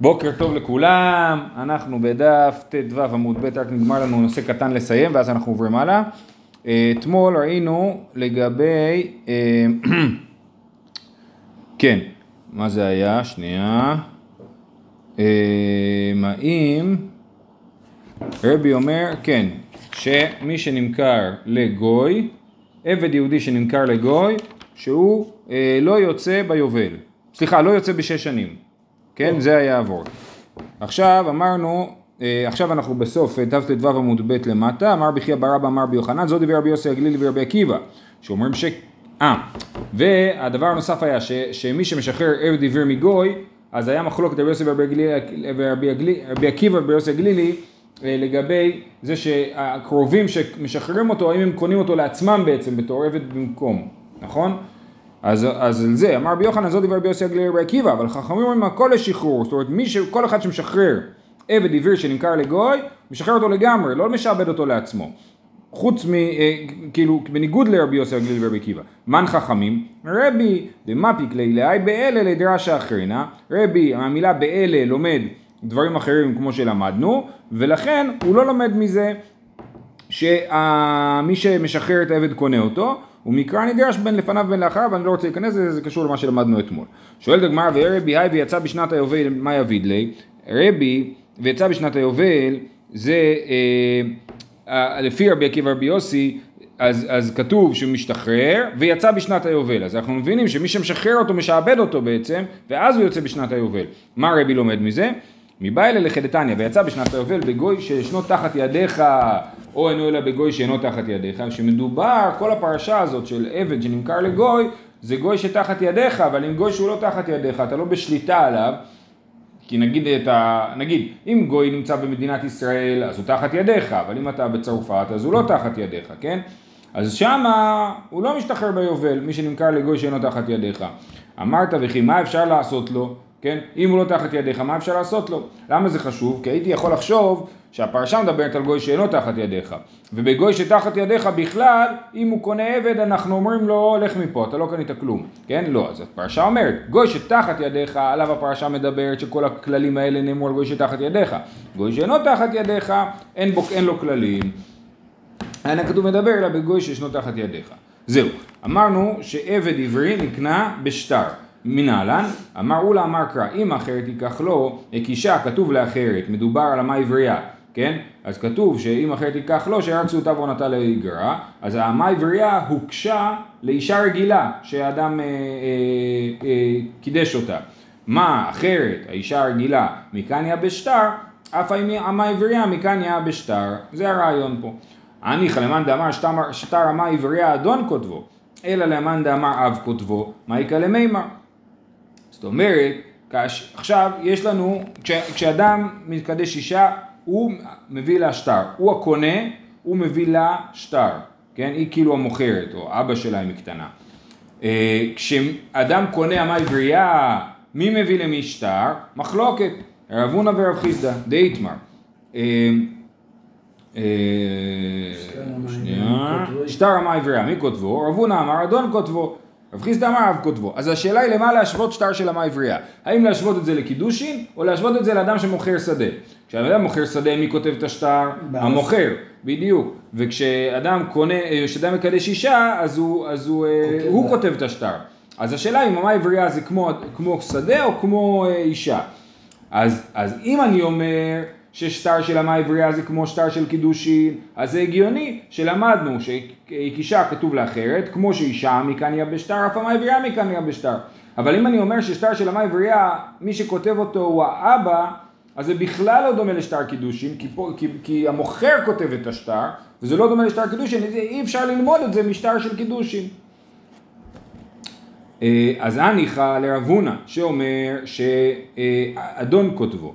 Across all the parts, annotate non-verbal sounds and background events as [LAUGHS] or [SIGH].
בוקר טוב לכולם, אנחנו בדף ט"ו עמוד ב', רק נגמר לנו נושא קטן לסיים ואז אנחנו עוברים הלאה. אה, אתמול ראינו לגבי, אה, [CLEARS THROAT] כן, מה זה היה? שנייה. אה, האם רבי אומר, כן, שמי שנמכר לגוי, עבד יהודי שנמכר לגוי, שהוא לא יוצא ביובל, סליחה, לא יוצא בשש שנים. כן? זה היה עבור. עכשיו אמרנו, אה, עכשיו אנחנו בסוף תט"ו עמוד ב' למטה, אמר בחייא ברבא אמר ביוחנן, זו דבר רבי יוסי הגלילי ורבי עקיבא, שאומרים ש... אה, והדבר הנוסף היה ש, שמי שמשחרר עבד עבר מגוי, אז היה מחלוקת רבי יוסי ורבי עקיבא ורבי יוסי הגלילי אה, לגבי זה שהקרובים שמשחררים אותו, האם הם קונים אותו לעצמם בעצם בתור עבד במקום, נכון? אז, אז על זה, אמר רבי יוחנן, זאת דבר רבי יוסי הגלילי רבי עקיבא, אבל חכמים אומרים הכל לשחרור, זאת אומרת, מי ש... כל אחד שמשחרר עבד עביר שנמכר לגוי, משחרר אותו לגמרי, לא משעבד אותו לעצמו. חוץ מ... אה, כאילו, בניגוד לרבי יוסי הגלילי ורבי עקיבא. מן חכמים? רבי דמפיק לילאי באלה לדרשה אחרינה. רבי, המילה באלה לומד דברים אחרים כמו שלמדנו, ולכן הוא לא לומד מזה שמי שמשחרר את העבד קונה אותו, ומקרא נדרש בין לפניו ובין לאחריו, ואני לא רוצה להיכנס לזה, זה קשור למה שלמדנו אתמול. שואלת הגמרא, ורבי היי ויצא בשנת היובל, מה יביד לי? רבי, ויצא בשנת היובל, זה אה, אה, לפי רבי עקיבא רבי יוסי, אז, אז כתוב שהוא משתחרר ויצא בשנת היובל, אז אנחנו מבינים שמי שמשחרר אותו משעבד אותו בעצם, ואז הוא יוצא בשנת היובל. מה רבי לומד מזה? מבא אלה לחדתניא, ויצא בשנת היובל בגוי שישנו תחת ידיך, או אינו אלא בגוי שאינו תחת ידיך, שמדובר, כל הפרשה הזאת של עבד שנמכר לגוי, זה גוי שתחת ידיך, אבל אם גוי שהוא לא תחת ידיך, אתה לא בשליטה עליו, כי נגיד, את. נגיד, אם גוי נמצא במדינת ישראל, אז הוא תחת ידיך, אבל אם אתה בצרפת, אז הוא לא תחת ידיך, כן? אז שמה הוא לא משתחרר ביובל, מי שנמכר לגוי שאינו תחת ידיך. אמרת וכי מה אפשר לעשות לו? כן? אם הוא לא תחת ידיך, מה אפשר לעשות לו? למה זה חשוב? כי הייתי יכול לחשוב שהפרשה מדברת על גוי שאינו תחת ידיך. ובגוי שתחת ידיך בכלל, אם הוא קונה עבד, אנחנו אומרים לו, לך מפה, אתה לא קנית כלום. כן? לא. אז הפרשה אומרת, גוי שתחת ידיך, עליו הפרשה מדברת שכל הכללים האלה נאמרו על גוי שתחת ידיך. גוי שאינו תחת ידיך, אין, בו, אין לו כללים. אין הכתוב מדבר אלא בגוי שישנו תחת ידיך. זהו. אמרנו שעבד עברי נקנה בשטר. מנהלן, אמר אולה אמר קרא, אם אחרת ייקח לו, הקישה כתוב לאחרת, מדובר על אמה עברייה, כן? אז כתוב שאם אחרת ייקח לו, שירצו אותה ועונתה לאיגרא, אז האמה עברייה הוקשה לאישה רגילה, שאדם אה, אה, אה, קידש אותה. מה אחרת, האישה הרגילה, מקניה בשטר, אף אמה עברייה מקניה בשטר, זה הרעיון פה. הניחא למאן דאמר שטר אמה עברייה אדון כותבו, אלא למאן דאמר אב כותבו, מה יקא למימר? זאת אומרת, כש, עכשיו יש לנו, כש, כשאדם מתקדש אישה, הוא מביא לה שטר, הוא הקונה, הוא מביא לה שטר, כן? היא כאילו המוכרת, או אבא שלה אם היא קטנה. אה, כשאדם קונה עמי בריאה, מי מביא למי שטר? מחלוקת, רב הונא ורב חיסדא, דאיתמר. אה, אה, שטר עמי בריאה, מי כותבו? רב הונא אמר אדון כותבו. רב חיסדא אמר אב כותבו. אז השאלה היא למה להשוות שטר של אמה עברייה. האם להשוות את זה לקידושין, או להשוות את זה לאדם שמוכר שדה. כשאדם מוכר שדה, מי כותב את השטר? המוכר, בדיוק. וכשאדם קונה, כשאדם מקדש אישה, אז הוא, אז הוא, אה, כותב, הוא כותב את השטר. אז השאלה אם אמה עברייה זה כמו, כמו שדה או כמו אה, אישה. אז, אז אם אני אומר ששטר של אמה עברייה זה כמו שטר של קידושין, אז זה הגיוני שלמדנו שאישה כתוב לאחרת, כמו שאישה מכאן יהיה בשטר, אף אמה עברייה מכאן יהיה בשטר. אבל אם אני אומר ששטר של אמה עברייה, מי שכותב אותו הוא האבא, אז זה בכלל לא דומה לשטר קידושין, כי, פה, כי, כי המוכר כותב את השטר, וזה לא דומה לשטר קידושין, אי אפשר ללמוד את זה משטר של קידושין. אה, אז הניחא לרב הונא, שאומר שאדון כותבו.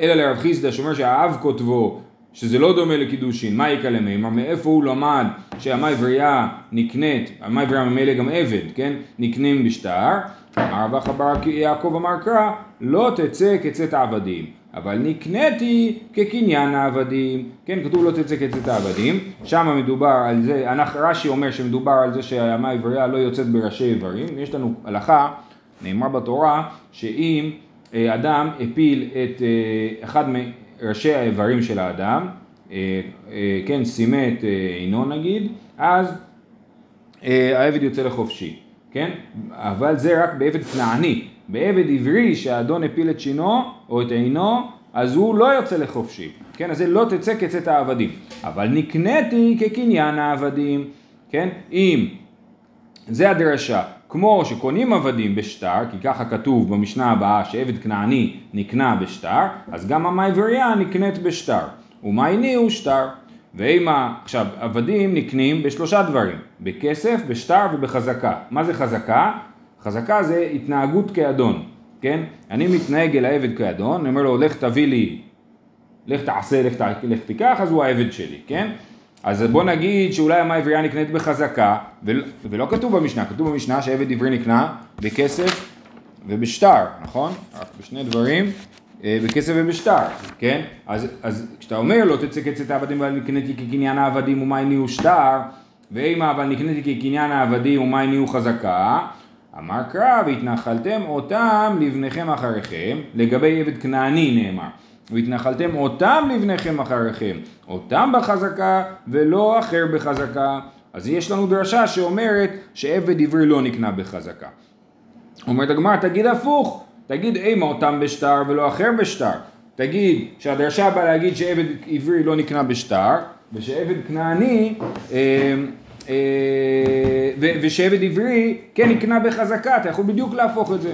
אלא לרב חיסדא שאומר שהאב כותבו שזה לא דומה לקידושין, מה יקא למימר, מאיפה הוא למד שהמאי וריאה נקנית, המאי וריאה ממילא גם עבד, כן, נקנים בשטר, אמר רבח בר יעקב אמר קרא, לא תצא כצאת העבדים, אבל נקניתי כקניין העבדים, כן, כתוב לא תצא כצאת העבדים, שם מדובר על זה, רש"י אומר שמדובר על זה שהמאי וריאה לא יוצאת בראשי איברים, יש לנו הלכה, נאמר בתורה, שאם אדם הפיל את אה, אחד מראשי האיברים של האדם, אה, כן, סימט עינו נגיד, אז העבד יוצא לחופשי, כן? אבל זה רק בעבד כנעני. בעבד עברי שהאדון הפיל את שינו או את עינו, אז הוא לא יוצא לחופשי, כן? אז זה לא תצא כצאת העבדים. אבל נקניתי כקניין העבדים, כן? אם זה הדרשה, כמו שקונים עבדים בשטר, כי ככה כתוב במשנה הבאה שעבד כנעני נקנה בשטר, אז גם המעבריה נקנית בשטר. ומעייני הוא שטר. ואימה, עכשיו, עבדים נקנים בשלושה דברים, בכסף, בשטר ובחזקה. מה זה חזקה? חזקה זה התנהגות כאדון, כן? אני מתנהג אל העבד כאדון, אני אומר לו, לך תביא לי, לך תעשה, לך, לך תיקח, אז הוא העבד שלי, כן? אז בוא נגיד שאולי המה עברייה נקנית בחזקה, ולא, כתוב במשנה, כתוב במשנה שעבד עברי נקנה בכסף ובשטר, נכון? רק בשני דברים, אה, בכסף ובשטר, כן? אז, אז כשאתה אומר לא תצא כצאת העבדים אבל נקניתי כקניין העבדים ומאי נהיו שטר, ואימה אבל נקניתי כקניין העבדים ומאי נהיו חזקה, אמר קרא והתנחלתם אותם לבניכם אחריכם, לגבי עבד כנעני נאמר. והתנחלתם אותם לבניכם אחריכם, אותם בחזקה ולא אחר בחזקה. אז יש לנו דרשה שאומרת שעבד עברי לא נקנה בחזקה. אומרת הגמרא, תגיד הפוך, תגיד אימה אותם בשטר ולא אחר בשטר. תגיד שהדרשה באה להגיד שעבד עברי לא נקנה בשטר, ושעבד כנעני, אה, אה, ושעבד עברי כן נקנה בחזקה, אתה יכול בדיוק להפוך את זה.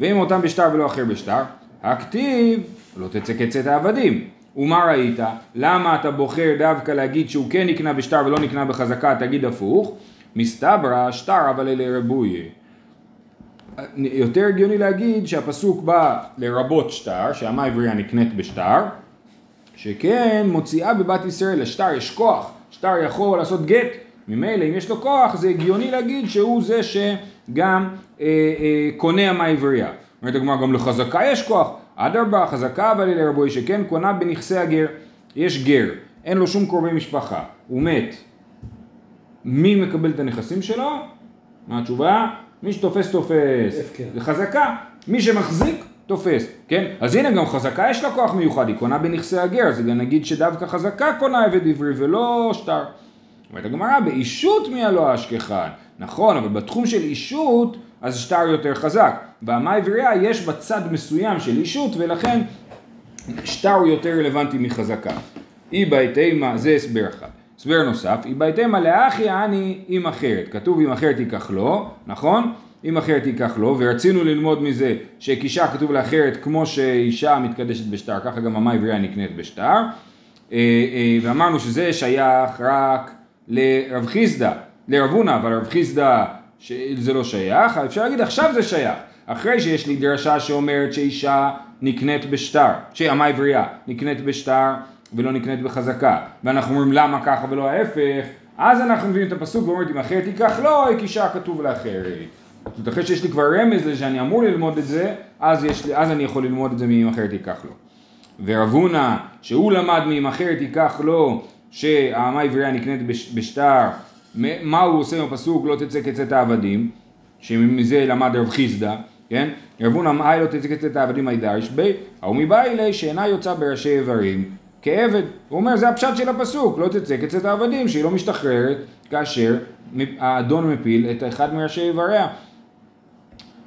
ואם אותם בשטר ולא אחר בשטר, הכתיב לא תצא כצאת העבדים. ומה ראית? למה אתה בוחר דווקא להגיד שהוא כן נקנה בשטר ולא נקנה בחזקה, תגיד הפוך? מסתברא שטר אבל אלה רבוי. יותר הגיוני להגיד שהפסוק בא לרבות שטר, שהמה עברייה נקנית בשטר, שכן מוציאה בבת ישראל, לשטר יש כוח, שטר יכול לעשות גט, ממילא אם יש לו כוח זה הגיוני להגיד שהוא זה שגם אה, אה, קונה המה עברייה. אומרת הגמרא גם לחזקה יש כוח, אדרבה, חזקה אבל אלה רבוי שכן קונה בנכסי הגר. יש גר, אין לו שום קרובי משפחה, הוא מת. מי מקבל את הנכסים שלו? מה התשובה? מי שתופס תופס. זה חזקה. מי שמחזיק תופס, כן? אז הנה גם חזקה יש לה כוח מיוחד, היא קונה בנכסי הגר, אז גם נגיד שדווקא חזקה קונה עבד עברי ולא שטר. אומרת הגמרא, באישות מי הלא אשכחן. נכון, אבל בתחום של אישות, אז שטר יותר חזק. באמה עברייה יש בצד מסוים של אישות ולכן שטר הוא יותר רלוונטי מחזקה. אי בהתאמה, זה הסבר אחד. הסבר נוסף, אי בהתאמה לאחי אני עם אחרת. כתוב עם אחרת ייקח לו, נכון? אם אחרת ייקח לו, ורצינו ללמוד מזה שכישה כתוב לאחרת כמו שאישה מתקדשת בשטר, ככה גם אמה עברייה נקנית בשטר. אה, אה, ואמרנו שזה שייך רק לרב חיסדא, לרב הונא, אבל רב חיסדא זה לא שייך, אפשר להגיד עכשיו זה שייך. אחרי שיש לי דרשה שאומרת שאישה נקנית בשטר, שאמה עברייה נקנית בשטר ולא נקנית בחזקה, ואנחנו אומרים למה ככה ולא ההפך, אז אנחנו מביאים את הפסוק ואומרים אם אחרת ייקח לא, אישה כתוב לאחרת. זאת אחרי שיש לי כבר רמז לזה שאני אמור ללמוד את זה, אז, לי, אז אני יכול ללמוד את זה מאם אחרת ייקח לו. ורב הונא, שהוא למד מאם אחרת ייקח לו, שהאמה עברייה נקנית בשטר, מה הוא עושה עם הפסוק לא תצא כצאת העבדים, שמזה למד רב חיסדא, כן? רבון אמאי לא תצא כצאת העבדים הידרש בי, ההוא מבעילי שאינה יוצא בראשי איברים כעבד. הוא אומר זה הפשט של הפסוק, לא תצא כצאת העבדים, שהיא לא משתחררת כאשר האדון מפיל את אחד מראשי איבריה.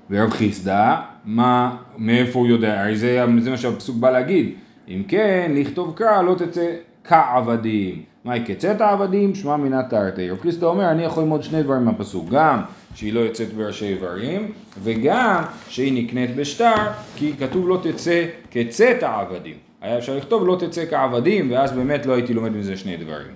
ורב חיסדא, מה, מאיפה הוא יודע? הרי זה, זה מה שהפסוק בא להגיד. אם כן, לכתוב קרא לא תצא כעבדים. מהי כצאת העבדים? שמע מינה תרתי. רב חיסדא אומר, אני יכול ללמוד שני דברים מהפסוק. גם שהיא לא יוצאת בראשי איברים, וגם שהיא נקנית בשטר, כי כתוב לא תצא כצאת העבדים. היה אפשר לכתוב לא תצא כעבדים, ואז באמת לא הייתי לומד מזה שני דברים.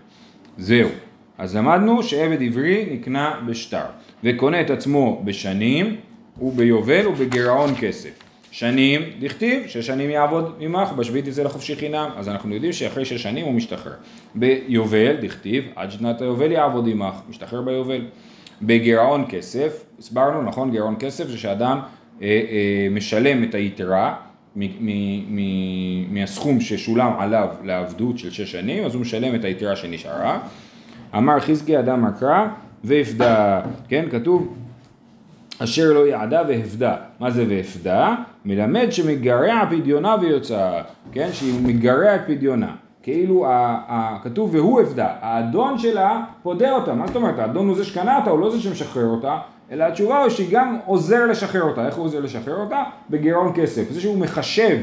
זהו. אז למדנו שעבד עברי נקנה בשטר, וקונה את עצמו בשנים, וביובל ובגירעון כסף. שנים, דכתיב, שש שנים יעבוד עמך, בשביעית יצא לחופשי חינם, אז אנחנו יודעים שאחרי שש שנים הוא משתחרר. ביובל, דכתיב, עד שנת היובל יעבוד עמך, משתחרר ביובל. בגירעון כסף, הסברנו, נכון, גירעון כסף זה שאדם אה, אה, משלם את היתרה מהסכום ששולם עליו לעבדות של שש שנים, אז הוא משלם את היתרה שנשארה. אמר חזקי אדם מקרא והפדה, כן, כתוב אשר לא יעדה והפדה. מה זה והפדה? מלמד שמגרע פדיונה ויוצאה, כן? שהיא מגרע את פדיונה. כאילו כתוב והוא אבדה, האדון שלה פודה אותה, מה זאת אומרת? האדון הוא זה שקנה אותה, הוא לא זה שמשחרר אותה, אלא התשובה היא שהיא גם עוזר לשחרר אותה, איך הוא עוזר לשחרר אותה? בגירעון כסף, זה שהוא מחשב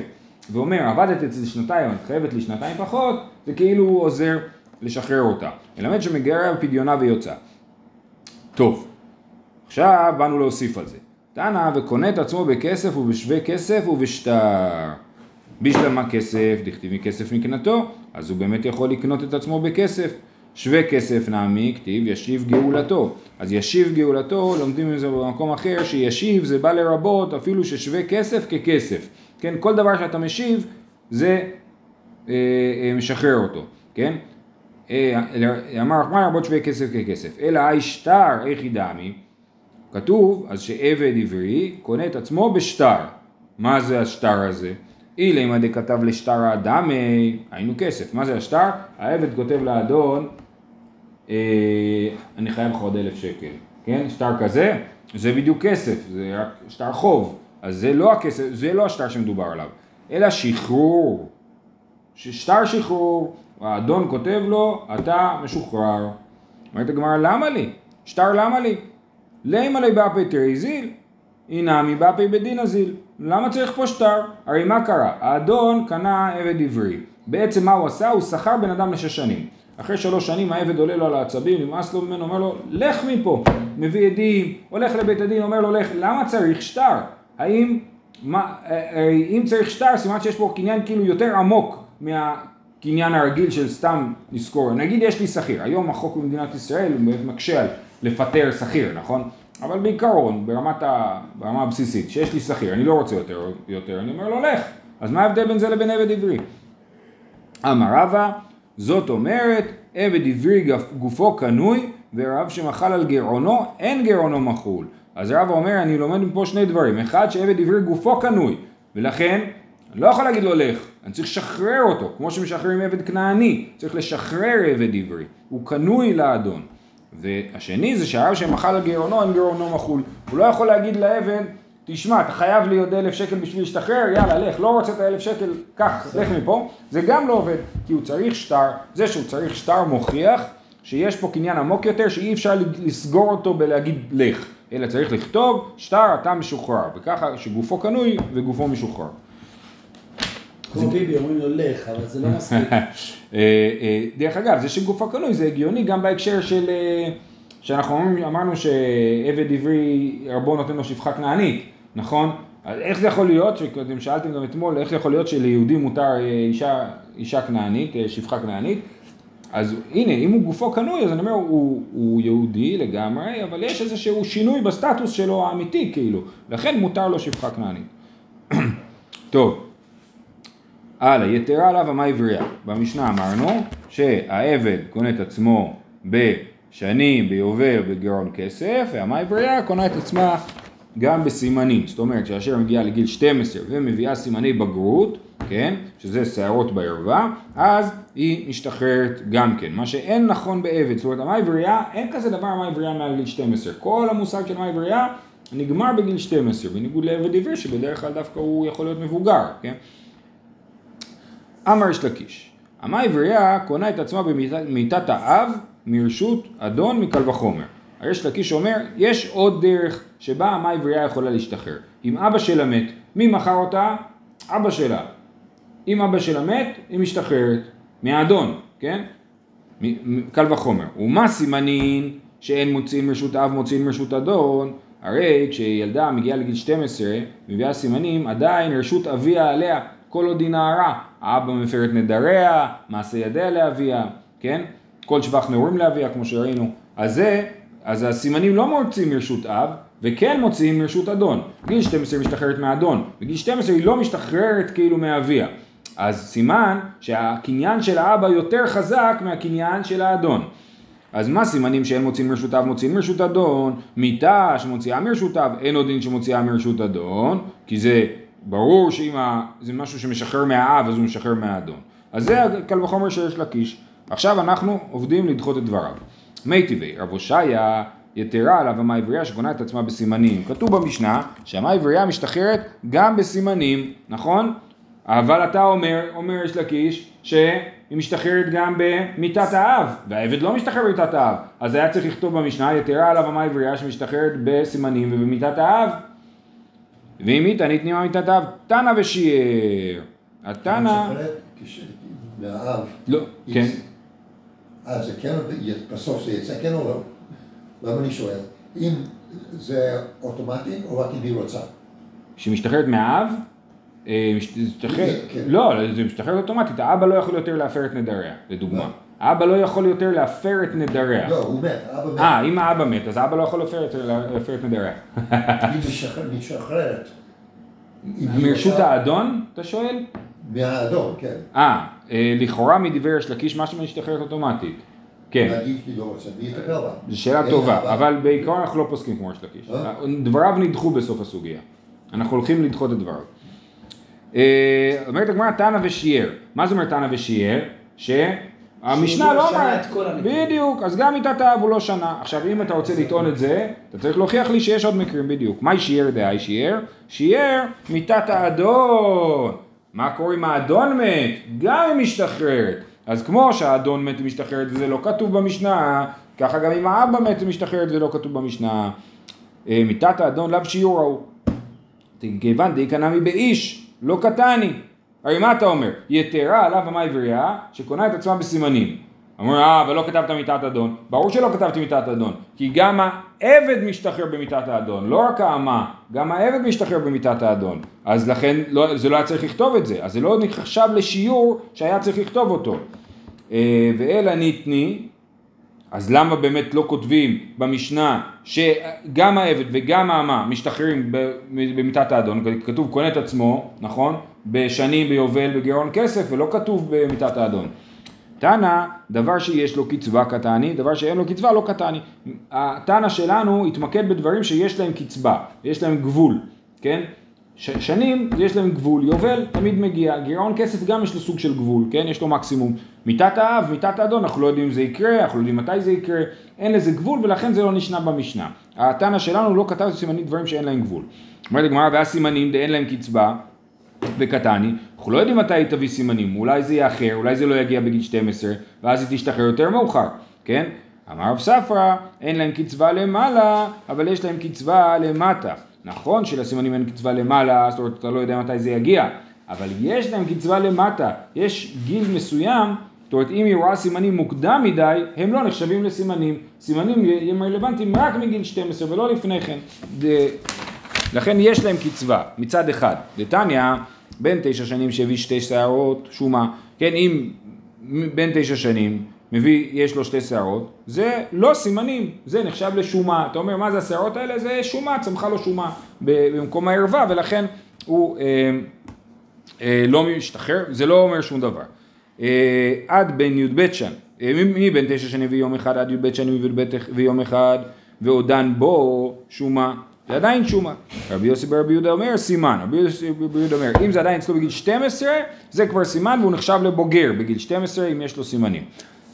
ואומר עבדת אצלי שנתיים, את חייבת לי שנתיים פחות, זה כאילו הוא עוזר לשחרר אותה. מלמד שמגרע פדיונה ויוצאה. טוב, עכשיו באנו להוסיף על זה. תנא וקונה את עצמו בכסף ובשווה כסף ובשטר. בשלמה כסף, דכתיב מכסף מקנתו, אז הוא באמת יכול לקנות את עצמו בכסף. שווה כסף נעמי, כתיב ישיב גאולתו. אז ישיב גאולתו, לומדים מזה במקום אחר, שישיב זה בא לרבות אפילו ששווה כסף ככסף. כן, כל דבר שאתה משיב זה אה, אה, משחרר אותו, כן? אה, אמר רחמן רבות שווה כסף ככסף. אלא אי שטר איך ידעמי, כתוב אז שעבד עברי קונה את עצמו בשטר. מה זה השטר הזה? אילמה דכתב לשטר האדמי, היינו כסף. מה זה השטר? העבד כותב לאדון, אה, אני חייב לך עוד אלף שקל, כן? שטר כזה, זה בדיוק כסף, זה רק שטר חוב. אז זה לא הכסף, זה לא השטר שמדובר עליו, אלא שחרור. שטר שחרור, האדון כותב לו, אתה משוחרר. אומרת הגמרא, למה לי? שטר למה לי? לימה לי באפי תרי זיל, אינמי באפי בדין הזיל. למה צריך פה שטר? הרי מה קרה? האדון קנה עבד עברי. בעצם מה הוא עשה? הוא שכר בן אדם לשש שנים. אחרי שלוש שנים העבד עולה לו על העצבים, נמאס לו ממנו, אומר לו, לך מפה. מביא עדים, הולך לבית הדין, אומר לו, לך. למה צריך שטר? האם, מה, אה, אם צריך שטר, סימן שיש פה קניין כאילו יותר עמוק מהקניין הרגיל של סתם לזכור. נגיד יש לי שכיר, היום החוק במדינת ישראל מקשה על לפטר שכיר, נכון? אבל בעיקרון, ברמת ה, ברמה הבסיסית, שיש לי שכיר, אני לא רוצה יותר, יותר, אני אומר לו לך. אז מה ההבדל בין זה לבין עבד עברי? אמר רבא, זאת אומרת, עבד עברי גופו קנוי, ורב שמחל על גרעונו, אין גרעונו מחול. אז רבא אומר, אני לומד מפה שני דברים. אחד, שעבד עברי גופו קנוי, ולכן, אני לא יכול להגיד לו לך, אני צריך לשחרר אותו, כמו שמשחררים עבד כנעני, צריך לשחרר עבד עברי, הוא קנוי לאדון. והשני זה שהרב שמחל על גאונו, אין גאונו מחול. הוא לא יכול להגיד לעבד, תשמע, אתה חייב לי עוד אלף שקל בשביל להשתחרר, יאללה, לך, לא רוצה את האלף שקל, קח, לך מפה. זה גם לא עובד, כי הוא צריך שטר, זה שהוא צריך שטר מוכיח שיש פה קניין עמוק יותר, שאי אפשר לסגור אותו בלהגיד לך, אלא צריך לכתוב, שטר אתה משוחרר, וככה שגופו קנוי וגופו משוחרר. כמו ביבי אומרים לו לך, אבל זה לא מספיק. [LAUGHS] אה, אה, דרך אגב, זה שגוף הקנוי זה הגיוני גם בהקשר של, אה, שאנחנו אמרנו שעבד עברי רבו נותן לו שפחה כנענית, נכון? אז איך זה יכול להיות, שאתם שאלתם גם אתמול, איך זה יכול להיות שליהודי מותר אישה, אישה כנענית, שפחה כנענית? אז הנה, אם הוא גופו קנוי, אז אני אומר, הוא, הוא יהודי לגמרי, אבל יש איזשהו שינוי בסטטוס שלו האמיתי, כאילו, לכן מותר לו שפחה כנענית. [CLEARS THROAT] טוב. הלאה, יתרה עליו המה עברייה. במשנה אמרנו שהעבד קונה את עצמו בשנים, ביובל, בגרון כסף, והמה עברייה קונה את עצמה גם בסימנים. זאת אומרת, כאשר מגיעה לגיל 12 ומביאה סימני בגרות, כן, שזה שערות בערווה, אז היא משתחררת גם כן. מה שאין נכון בעבד, זאת אומרת, המה עברייה, אין כזה דבר המה עברייה מעל גיל 12. כל המושג של המה עברייה נגמר בגיל 12, בניגוד לעבד עברי שבדרך כלל דווקא הוא יכול להיות מבוגר, כן? אמר יש לקיש, אמה עברייה קונה את עצמה במיטת האב מרשות אדון מקל וחומר. הריש לקיש אומר, יש עוד דרך שבה אמה עברייה יכולה להשתחרר. אם אבא שלה מת, מי מכר אותה? אבא שלה. אם אבא שלה מת, היא משתחררת. מהאדון, כן? קל וחומר. ומה סימנין שאין מוציאים מרשות אב מוציאים מרשות אדון? הרי כשילדה מגיעה לגיל 12, מביאה סימנים, עדיין רשות אביה עליה. כל עוד היא נערה, האבא מפר את נדריה, מעשה ידיה לאביה, כן? כל שבח נעורים לאביה, כמו שראינו. אז זה, אז הסימנים לא מוצאים מרשות אב, וכן מוציאים מרשות אדון. גיל 12 משתחררת מהאדון, בגיל 12 היא לא משתחררת כאילו מאביה. אז סימן שהקניין של האבא יותר חזק מהקניין של האדון. אז מה סימנים שאין מוציאים מרשות אב מוציאים מרשות אדון? מיתה שמוציאה מרשות אב, אין עוד דין שמוציאה מרשות אדון, כי זה ברור שאם זה משהו שמשחרר מהאב אז הוא משחרר מהאדון. אז זה קל וחומר שיש לקיש. עכשיו אנחנו עובדים לדחות את דבריו. מי טבעי, רב הושעיה יתרה עליו המה עברייה שקונה את עצמה בסימנים. כתוב במשנה שהמה עברייה משתחררת גם בסימנים, נכון? אבל אתה אומר, אומר יש לקיש, שהיא משתחררת גם במיתת האב, והעבד לא משתחרר במיתת האב, אז היה צריך לכתוב במשנה יתרה עליו המה עברייה שמשתחררת בסימנים ובמיתת האב. ואם היא תנית נימה מיתת האב, תנא ושיער. התנא, מהאב. לא, כן, אז זה כן, בסוף זה יצא כן או לא? למה אני שואל? אם זה אוטומטי או רק אם היא רוצה? כשהיא משתחררת מהאב, אה, מש- משתחררת, כן. לא, זה משתחררת אוטומטית, האבא לא יכול יותר להפר את נדריה, לדוגמה. האבא לא יכול יותר להפר את נדריה. לא, הוא מת, האבא מת. אה, אם האבא מת, אז האבא לא יכול להפר את- נדריה. [LAUGHS] היא משחררת- מרשות האדון, אתה שואל? מהאדון, כן. אה, אה, לכאורה מדבר יש לקיש משהו משתחררת אוטומטית. כן? זו שאלה טובה, אבא. אבל בעיקרון אנחנו לא פוסקים כמו יש לקיש. אה? דבריו נדחו בסוף הסוגיה. אנחנו הולכים לדחות את דבריו. אה, אומרת הגמרא תנא ושיער. מה זה אומר תנא ושיער? שהמשנה שהוא לא המקרים. בדיוק, אז גם מיתת האב הוא לא שנה. עכשיו אם אתה רוצה לטעון את זה, אתה צריך להוכיח לי שיש עוד מקרים בדיוק. מהי שיער דהי שיער? שיער מיתת האדון. מה קורה אם האדון מת? גם היא משתחררת. אז כמו שהאדון מת ומשתחררת וזה לא כתוב במשנה, ככה גם אם האבא מת ומשתחררת ולא כתוב במשנה. אה, מיתת האדון לאו שיעור ההוא. כיוון די קנמי באיש, לא קטני. הרי מה אתה אומר? יתרה עליו המה עברייה שקונה את עצמה בסימנים. אמרו, אה, אבל לא כתבת מיתת אדון. ברור שלא כתבתי מיתת אדון, כי גם העבד משתחרר במיתת האדון, לא רק האמה, גם העבד משתחרר במיתת האדון. אז לכן לא, זה לא היה צריך לכתוב את זה, אז זה לא נחשב לשיעור שהיה צריך לכתוב אותו. אה, ואלא ניתני, אז למה באמת לא כותבים במשנה שגם העבד וגם האמה משתחררים ב- במיתת האדון, כתוב קונה את עצמו, נכון? בשנים ביובל בגירעון כסף ולא כתוב במיתת האדון. תנא, דבר שיש לו קצבה קטני, דבר שאין לו קצבה לא קטני. התנא שלנו התמקד בדברים שיש להם קצבה, יש להם גבול, כן? שנים יש להם גבול, יובל תמיד מגיע, גירעון כסף גם יש לו סוג של גבול, כן? יש לו מקסימום. מיתת האב, מיתת האדון, אנחנו לא יודעים אם זה יקרה, אנחנו לא יודעים מתי זה יקרה, אין לזה גבול ולכן זה לא נשנה במשנה. התנא שלנו לא כתב סימנים דברים שאין להם גבול. אומרת הגמרא, והסימנים דאין להם קצבה וקטני, אנחנו לא יודעים מתי היא תביא סימנים, אולי זה יאחר, אולי זה לא יגיע בגיל 12, ואז היא תשתחרר יותר מאוחר, כן? אמר רב ספרא, אין להם קצבה למעלה, אבל יש להם קצבה למטה. נכון שלסימנים אין קצבה למעלה, זאת אומרת אתה לא יודע מתי זה יגיע, אבל יש להם קצבה למטה, יש גיל מסוים, זאת אומרת אם היא רואה סימנים מוקדם מדי, הם לא נחשבים לסימנים, סימנים הם רלוונטיים רק מגיל 12 ולא לפני כן. זה- לכן יש להם קצבה מצד אחד. דתניא, בן תשע שנים שהביא שתי שערות שומה, כן, אם בן תשע שנים מביא, יש לו שתי שערות, זה לא סימנים, זה נחשב לשומה. אתה אומר, מה זה השערות האלה? זה שומה, צמחה לו שומה במקום הערווה, ולכן הוא אה, אה, לא משתחרר, זה לא אומר שום דבר. אה, עד בן י"ב שן, אה, מי- מבין תשע שנים ויום אחד עד י"ב שנים וי"ב ויום אחד, ועודן בו שומה, זה עדיין שומה. רבי יוסי ברבי יהודה אומר סימן, רבי יוסי ברבי יהודה אומר, אם זה עדיין אצלו בגיל 12, זה כבר סימן והוא נחשב לבוגר בגיל 12 אם יש לו סימנים.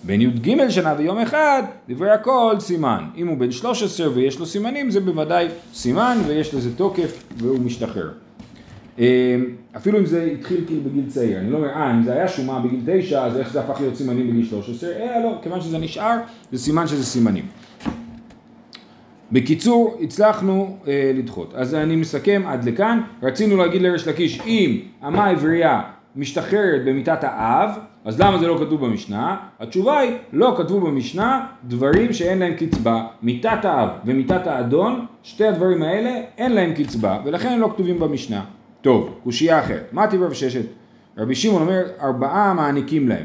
בן י"ג שנה ויום אחד, דברי הכל סימן. אם הוא בן 13 ויש לו סימנים, זה בוודאי סימן ויש לזה תוקף והוא משתחרר. אה, אפילו אם זה התחיל כאילו בגיל צעיר, אני לא אומר, אה, אם זה היה שומה בגיל 9, אז איך זה הפך להיות סימנים בגיל 13? אה, לא, כיוון שזה נשאר, זה סימן שזה סימנים. בקיצור, הצלחנו אה, לדחות. אז אני מסכם עד לכאן. רצינו להגיד לריש לקיש, אם אמה עברייה משתחררת במיתת האב, אז למה זה לא כתוב במשנה? התשובה היא, לא כתבו במשנה דברים שאין להם קצבה. מיתת האב ומיתת האדון, שתי הדברים האלה, אין להם קצבה, ולכן הם לא כתובים במשנה. טוב, קושייה אחרת. מה טיבר וששת? רבי שמעון אומר, ארבעה מעניקים להם.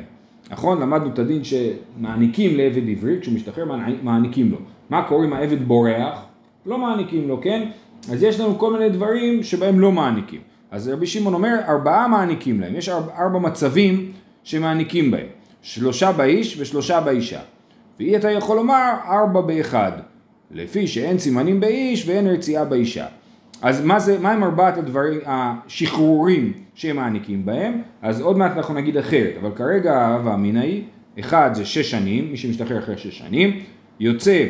נכון? למדנו את הדין שמעניקים לעבד עברי, כשהוא משתחרר מעני- מעניקים לו. מה קורה אם העבד בורח? לא מעניקים לו, כן? אז יש לנו כל מיני דברים שבהם לא מעניקים. אז רבי שמעון אומר, ארבעה מעניקים להם. יש ארבע, ארבע מצבים שמעניקים בהם. שלושה באיש ושלושה באישה. ואי אתה יכול לומר ארבע באחד. לפי שאין סימנים באיש ואין רציעה באישה. אז מה זה, מה הם ארבעת הדברים, השחרורים שהם מעניקים בהם? אז עוד מעט אנחנו נגיד אחרת, אבל כרגע ההווה אמינא היא, אחד זה שש שנים, מי שמשתחרר אחרי שש שנים, יוצא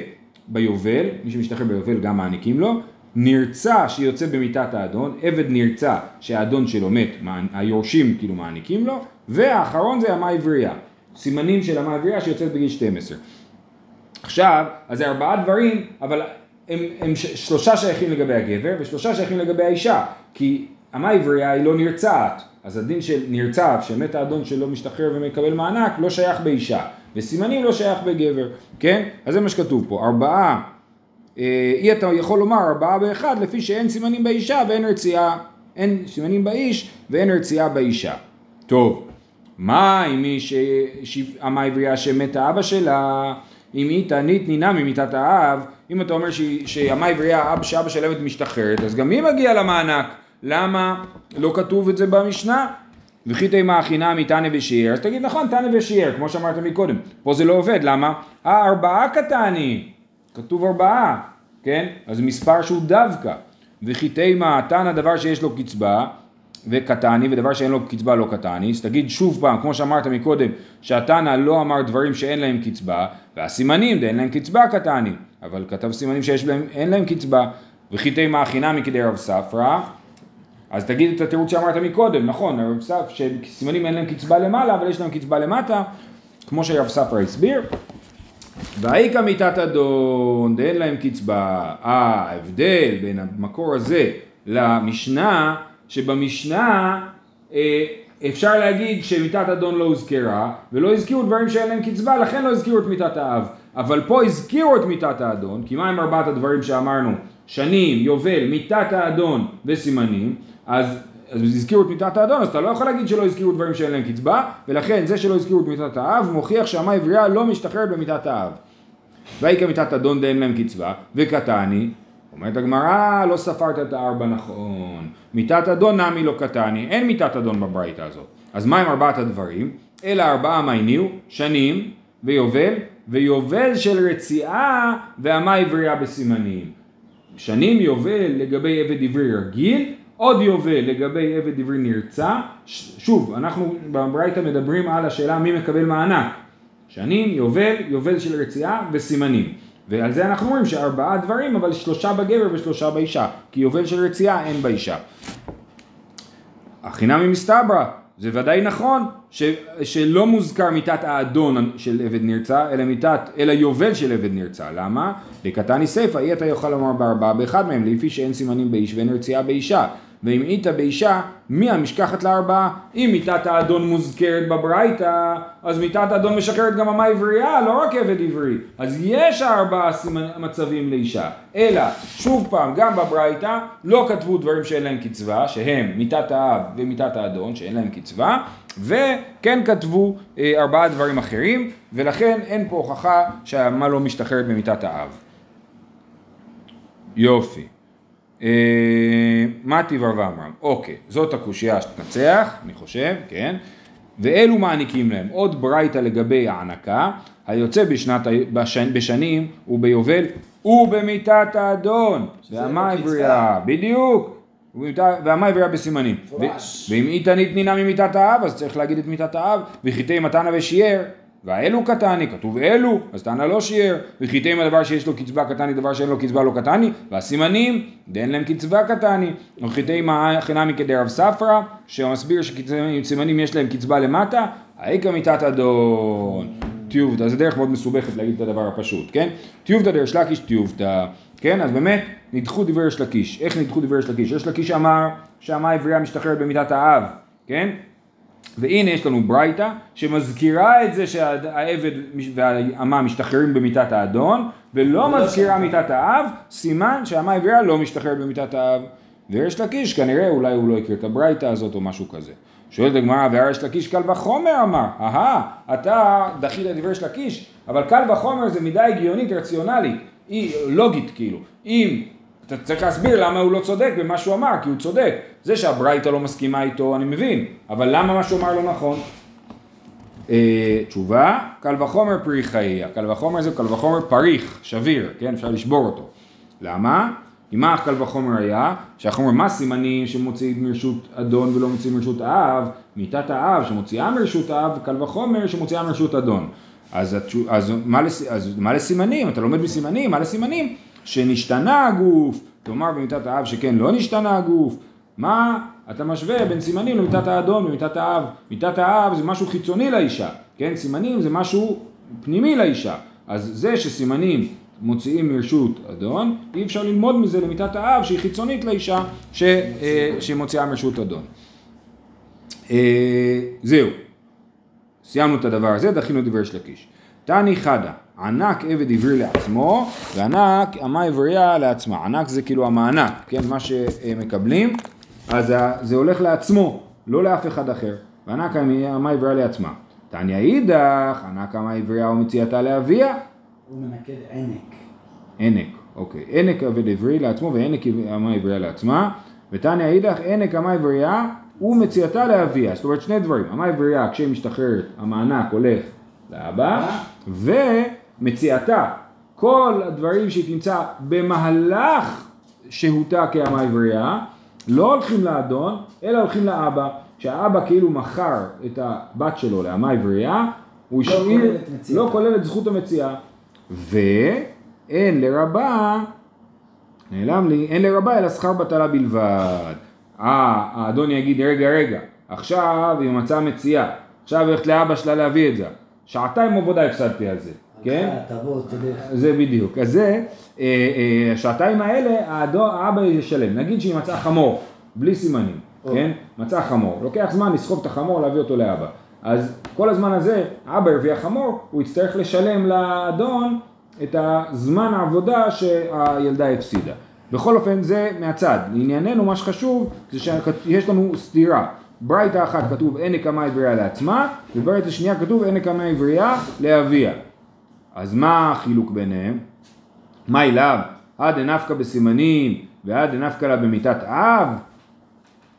ביובל, מי שמשתחרר ביובל גם מעניקים לו, נרצע שיוצא במיתת האדון, עבד נרצע שהאדון שלו מת, היורשים כאילו מעניקים לו, והאחרון זה אמה עברייה, סימנים של אמה עברייה שיוצאת בגיל 12. עכשיו, אז זה ארבעה דברים, אבל הם, הם שלושה שייכים לגבי הגבר ושלושה שייכים לגבי האישה, כי אמה עברייה היא לא נרצעת, אז הדין של נרצעת, שמת האדון שלא משתחרר ומקבל מענק, לא שייך באישה, וסימנים לא שייך בגבר, כן? אז זה מה שכתוב פה, ארבעה, אי אתה יכול לומר ארבעה באחד, לפי שאין סימנים באישה ואין רציעה, אין סימנים באיש ואין רציעה באישה. טוב, מה עם מי שאמה עברייה שמת האבא שלה, אם היא תענית נינה ממיתת האב, אם אתה אומר שאמה עברייה, אב שאבא שלה משתחררת, אז גם היא מגיעה למענק. למה לא כתוב את זה במשנה? וכי תימא חינמי תנא ושיער, אז תגיד נכון תנא ושיער, כמו שאמרת מקודם. פה זה לא עובד, למה? אה, ארבעה קטני, כתוב ארבעה, כן? אז מספר שהוא דווקא. וכי תימא תנא דבר שיש לו קצבה, וקטני, ודבר שאין לו קצבה לא קטני, אז תגיד שוב פעם, כמו שאמרת מקודם, שהתנא לא אמר דברים שאין להם קצבה, והסימנים דאין להם קצבה קטני, אבל כתב סימנים שיש להם, אין להם קצבה, וכי תימא חינמי כדי רב ספרא, אז תגיד את התירוץ שאמרת מקודם, נכון, הרב סף, שסימנים אין להם קצבה למעלה, אבל יש להם קצבה למטה, כמו שהרב ספרא הסביר. והאיכא מיתת אדון, דאין להם קצבה. אה, ההבדל בין המקור הזה למשנה, שבמשנה אה, אפשר להגיד שמיתת אדון לא הוזכרה, ולא הזכירו דברים שאין להם קצבה, לכן לא הזכירו את מיתת האב. אבל פה הזכירו את מיתת האדון, כי מה עם ארבעת הדברים שאמרנו? שנים, יובל, מיתת האדון וסימנים, אז, אז הזכירו את מיתת האדון, אז אתה לא יכול להגיד שלא הזכירו דברים שאין להם קצבה, ולכן זה שלא הזכירו את מיתת האב מוכיח שהמה עברייה לא משתחררת במיתת האב. והי כמיתת אדון דאין להם קצבה, וקטני, אומרת הגמרא, לא ספרת את הארבע נכון. מיתת אדון נמי לא קטני, אין מיתת אדון בברייתא הזאת. אז מה עם ארבעת הדברים? אלא ארבעה מה הניעו? שנים, ויובל, ויובל של רציעה, והמה עברייה בסימנים. שנים יובל לגבי עבד עברי רגיל, עוד יובל לגבי עבד עברי נרצע. שוב, אנחנו בברייתא מדברים על השאלה מי מקבל מענק. שנים, יובל, יובל של רציעה וסימנים. ועל זה אנחנו אומרים שארבעה דברים, אבל שלושה בגבר ושלושה באישה. כי יובל של רציעה אין באישה. החינמי מסתברא, זה ודאי נכון ש, שלא מוזכר מיתת האדון של עבד נרצע, אלא מיתת, אלא יובל של עבד נרצע. למה? לקטני סיפא, אי אתה יוכל לומר בארבעה באחד מהם, לפי שאין סימנים באיש ואין רציעה באישה. ואם אית באישה, מי המשכחת לארבעה? אם מיתת האדון מוזכרת בברייתא, אז מיתת האדון משקרת גם אמה עברייה, לא רק עבד עברי. אז יש ארבעה. מצבים לאישה. אלא, שוב פעם, גם בברייתא לא כתבו דברים שאין להם קצבה, שהם מיתת האב ומיתת האדון, שאין להם קצבה, וכן כתבו אה, ארבעה דברים אחרים, ולכן אין פה הוכחה שהמה לא משתחררת במיתת האב. יופי. אה, מה טיב רב עמרם? אוקיי, זאת הקושייה שתנצח, אני חושב, כן? ואלו מעניקים להם עוד ברייתא לגבי הענקה, היוצא בשנת, בשנ, בשנים וביובל ובמיתת האדון, והמה. עברייה, בדיוק, והמה עברייה בסימנים. ואם איתנית נינה ממיתת האב, אז צריך להגיד את מיתת האב, וחיטי מתנה ושיער, והאלו קטני, כתוב אלו, אז תנא לא שיער, וחיטי הדבר שיש לו קצבה קטני, דבר שאין לו קצבה לא קטני, והסימנים, דאין להם קצבה קטני, וחיטי חינמי כדי רב ספרא, שמסביר שסימנים יש להם קצבה למטה, האיכא מיתת אדון. טיובתא, זה דרך מאוד מסובכת להגיד את הדבר הפשוט, כן? טיובתא דרש לקיש טיובתא, כן? אז באמת, נדחו דברי יש לקיש. איך נדחו דברי יש לקיש? יש לקיש אמר שהמה העברייה משתחררת במיתת האב, כן? והנה יש לנו ברייתא שמזכירה את זה שהעבד והאמה משתחררים במיתת האדון ולא ולא מזכירה. מיתת האב, סימן שהאמה העברייה לא משתחררת במיתת האב. ויש לקיש כנראה אולי הוא לא הכיר את הברייתא הזאת או משהו כזה. שואלת הגמרא והריש לקיש קל וחומר אמר, אהה, אתה דחית את דברי לקיש, אבל קל וחומר זה מידה הגיונית רציונלית, היא לוגית כאילו, אם אתה צריך להסביר למה הוא לא צודק במה שהוא אמר, כי הוא צודק. זה שהברייתא לא מסכימה איתו, אני מבין, אבל למה מה שהוא אמר לא נכון? אה, תשובה, קל וחומר פרי חייה. קל וחומר זה קל וחומר פריך, שביר, כן? אפשר לשבור אותו. למה? כי מה קל וחומר היה? שהחומר מה סימנים שמוציאים מרשות אדון ולא מוציאים מרשות האב? מיתת האב שמוציאה מרשות האב, קל וחומר שמוציאה מרשות אדון. אז, התשו- אז, מה, לס, אז מה לסימנים? אתה לומד מסימנים, מה לסימנים? שנשתנה הגוף, תאמר במיתת האב שכן לא נשתנה הגוף. מה אתה משווה בין סימנים למיתת האדון ומיתת האב? מיתת האב זה משהו חיצוני לאישה, כן? סימנים זה משהו פנימי לאישה. אז זה שסימנים מוציאים מרשות אדון, אי אפשר ללמוד מזה למיתת האב שהיא חיצונית לאישה ש, אה, שמוציאה מרשות אדון. אה, זהו, סיימנו את הדבר הזה, דחינו את דברי לקיש. תני חדה, ענק עבד עברי לעצמו, וענק אמה עברייה לעצמה. ענק זה כאילו המענק, כן, מה שמקבלים, אז זה הולך לעצמו, לא לאף אחד אחר. וענק אמה עברייה לעצמה. תניא אידך, ענק אמה עברייה ומציאתה לאביה, הוא מנקד ענק. ענק, אוקיי. ענק עבד עברי לעצמו וענק אמה עברייה לעצמה. ותניא אידך ענק אמה עברייה ומציאתה לאביה. זאת אומרת שני דברים. אמה עברייה כשהיא משתחררת המענק הולך לאבא ומציאתה. כל הדברים שהיא תמצא במהלך שהותה כאמה עברייה לא הולכים לאדון אלא הולכים לאבא. כשהאבא כאילו מכר את הבת שלו לאמה עברייה הוא לא השאיר, מציאתה. לא כולל את זכות המציאה. ואין לרבה, נעלם לי, אין לרבה אלא שכר בטלה בלבד. אה, האדון יגיד, רגע, רגע, עכשיו היא מצאה מציאה, עכשיו היא הולכת לאבא שלה להביא את זה. שעתיים עבודה הפסדתי על זה, כן? תבוא, תלך. זה בדיוק. אז זה, אה, אה, השעתיים האלה, האבא ישלם. נגיד שהיא מצאה חמור, בלי סימנים. כן? מצאה חמור. לוקח זמן לסחוב את החמור, להביא אותו לאבא. אז כל הזמן הזה, האבא הרוויח חמור, הוא יצטרך לשלם לאדון את הזמן העבודה שהילדה הפסידה. בכל אופן, זה מהצד. לענייננו, מה שחשוב, זה שיש לנו סתירה. ברייתא אחת כתוב אין נקמה עברייה לעצמה, וברייתא שנייה כתוב אין נקמה עברייה לאביה. אז מה החילוק ביניהם? מה אליו? עד דנפקא בסימנים ועד דנפקא לה במיתת אב?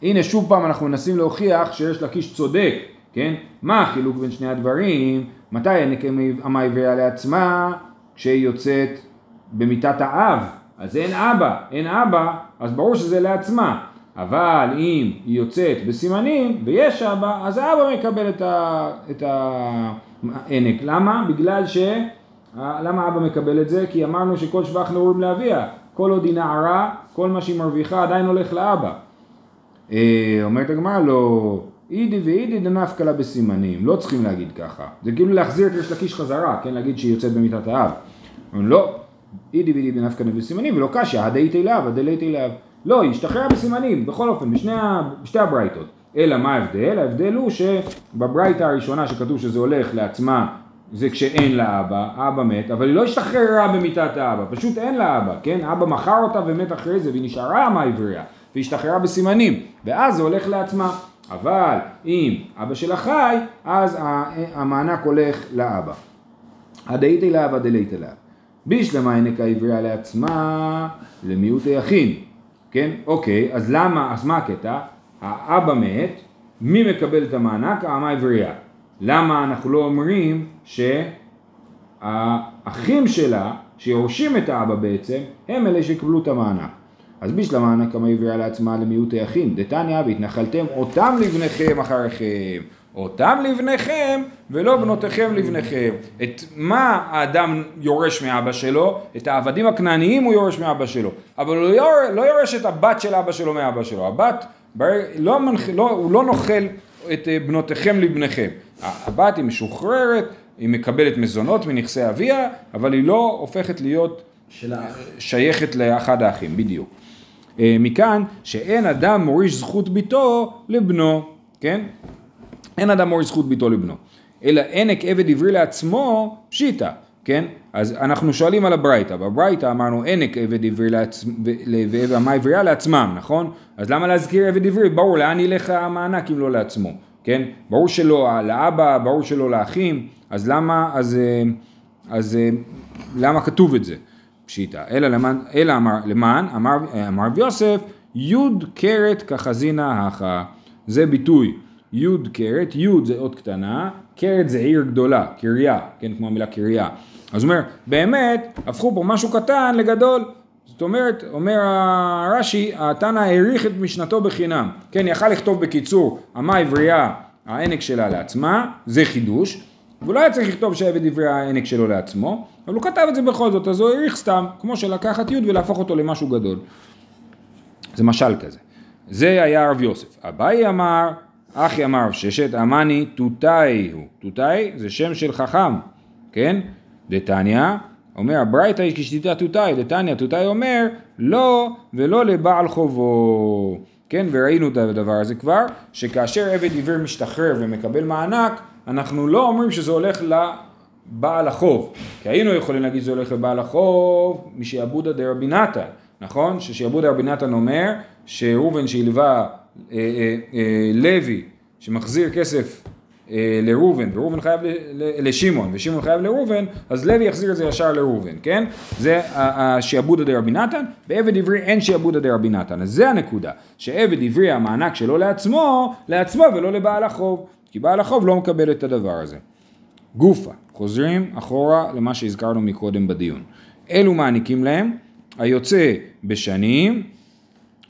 הנה שוב פעם אנחנו מנסים להוכיח שיש לקיש צודק, כן? מה החילוק בין שני הדברים? מתי הנקמה עברייה לעצמה? כשהיא יוצאת במיתת האב, אז אין אבא, אין אבא, אז ברור שזה לעצמה. אבל אם היא יוצאת בסימנים ויש אבא, אז האבא מקבל את הענק. למה? בגלל ש... למה אבא מקבל את זה? כי אמרנו שכל שבח נעורים לאביה. כל עוד היא נערה, כל מה שהיא מרוויחה עדיין הולך לאבא. אה, אומרת הגמרא לא, אידי ואידי דנפקא לה בסימנים, לא צריכים להגיד ככה. זה כאילו להחזיר את ריש לקיש חזרה, כן? להגיד שהיא יוצאת במיתת האב. לא, אידי ואידי דנפקא לה בסימנים, ולא קשיא, הא דאיתיה לאב, הא דליתיה לאב. לא, היא השתחררה בסימנים, בכל אופן, בשתי הברייתות. אלא מה ההבדל? ההבדל הוא שבברייתה הראשונה שכתוב שזה הולך לעצמה, זה כשאין לה אבא, אבא מת, אבל היא לא השתחררה במיתת האבא, פשוט אין לה אבא, כן? אבא מכר אותה ומת אחרי זה, והיא נשארה אמה עברייה, והיא השתחררה בסימנים, ואז זה הולך לעצמה. אבל אם אבא שלה חי, אז המענק הולך לאבא. הדאית אליו הדלית אליו. בישלמה הענק העברייה לעצמה למיעוט היחין. כן? אוקיי, אז למה, אז מה הקטע? האבא מת, מי מקבל את המענק? האמה העברייה. למה אנחנו לא אומרים שהאחים שלה, שיורשים את האבא בעצם, הם אלה שיקבלו את המענק. אז בישלמה הענק האמה העברייה לעצמה למיעוט היחין. דתניא והתנחלתם אותם לבניכם אחריכם. אותם לבניכם ולא בנותיכם לבניכם. את מה האדם יורש מאבא שלו? את העבדים הכנעניים הוא יורש מאבא שלו. אבל הוא לא, לא יורש את הבת של אבא שלו מאבא שלו. הבת, לא, מנח, לא, הוא לא נוכל את אה, בנותיכם לבניכם. הבת היא משוחררת, היא מקבלת מזונות מנכסי אביה, אבל היא לא הופכת להיות. שייכת לאחד האחים, בדיוק. אה, מכאן שאין אדם מוריש זכות ביתו לבנו, כן? אין אדם מוריש זכות ביתו לבנו. אלא ענק עבד עברי לעצמו, פשיטא, כן? אז אנחנו שואלים על הברייתא, בברייתא אמרנו ענק עבד עברי לעצמו, והמה עברייה לעצמם, נכון? אז למה להזכיר עבד עברי? ברור, לאן ילך המענק אם לא לעצמו, כן? ברור שלא לאבא, ברור שלא לאחים, אז למה, אז, אה, אז אה, למה כתוב את זה? פשיטא. אלא למען, אלא אמר, למען, אמר, אמר יוסף, יוד קרת כחזינה הכה. זה ביטוי. יוד קרת, יוד זה אות קטנה, קרת זה עיר גדולה, קריה, כן, כמו המילה קריה. אז הוא אומר, באמת, הפכו פה משהו קטן לגדול. זאת אומרת, אומר הרש"י, התנא העריך את משנתו בחינם. כן, יכל לכתוב בקיצור, אמה עברייה, הענק שלה לעצמה, זה חידוש. והוא לא היה צריך לכתוב שעבד דברי הענק שלו לעצמו, אבל הוא כתב את זה בכל זאת, אז הוא העריך סתם, כמו שלקחת י' ולהפוך אותו למשהו גדול. זה משל כזה. זה היה רב יוסף. אביי אמר, אחי אמר רב ששת, אמני תותאי הוא. תותאי זה שם של חכם, כן? דתניא, אומר הברייתא היא כשתיתה תותאי, דתניא תותאי אומר לא ולא לבעל חובו. כן, וראינו את הדבר הזה כבר, שכאשר עבד עיוור משתחרר ומקבל מענק, אנחנו לא אומרים שזה הולך לבעל החוב, כי היינו יכולים להגיד שזה הולך לבעל החוב משעבודא דרבי נתן, נכון? ששעבודא רבי נתן אומר שראובן שהלווה אה, אה, אה, לוי שמחזיר כסף לראובן, וראובן חייב לשמעון, ושמעון חייב לראובן, אז לוי יחזיר את זה ישר לראובן, כן? זה ה- השעבודא דרבי נתן, בעבד עברי אין שעבודא דרבי נתן, אז זה הנקודה, שעבד עברי המענק שלו לעצמו, לעצמו ולא לבעל החוב, כי בעל החוב לא מקבל את הדבר הזה. גופה, חוזרים אחורה למה שהזכרנו מקודם בדיון. אלו מעניקים להם, היוצא בשנים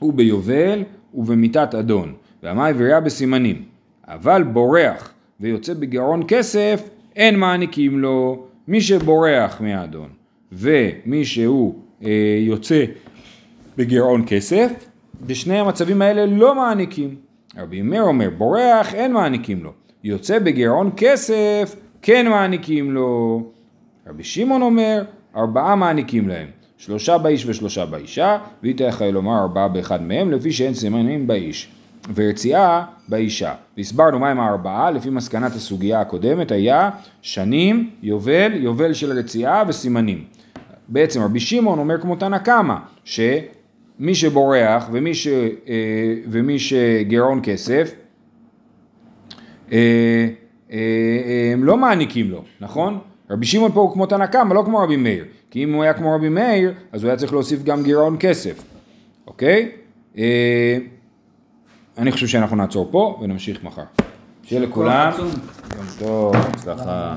וביובל ובמיתת אדון, והמעברייה בסימנים. אבל בורח ויוצא בגרון כסף, אין מעניקים לו. מי שבורח מהאדון ומי שהוא אה, יוצא בגירעון כסף, בשני המצבים האלה לא מעניקים. רבי מאיר אומר, בורח אין מעניקים לו. יוצא בגירעון כסף, כן מעניקים לו. רבי שמעון אומר, ארבעה מעניקים להם. שלושה באיש ושלושה באישה, ואיתה יכול לומר ארבעה באחד מהם, לפי שאין סימנים באיש. ורציעה באישה. והסברנו מהם הארבעה, לפי מסקנת הסוגיה הקודמת היה שנים, יובל, יובל של רציעה וסימנים. בעצם רבי שמעון אומר כמו תנא קמא, שמי שבורח ומי, ש, אה, ומי שגירעון כסף, אה, אה, הם לא מעניקים לו, נכון? רבי שמעון פה הוא כמו תנא קמא, לא כמו רבי מאיר. כי אם הוא היה כמו רבי מאיר, אז הוא היה צריך להוסיף גם גירעון כסף, אוקיי? אני חושב שאנחנו נעצור פה ונמשיך מחר. שיהיה לכולם. יום טוב, הצלחה.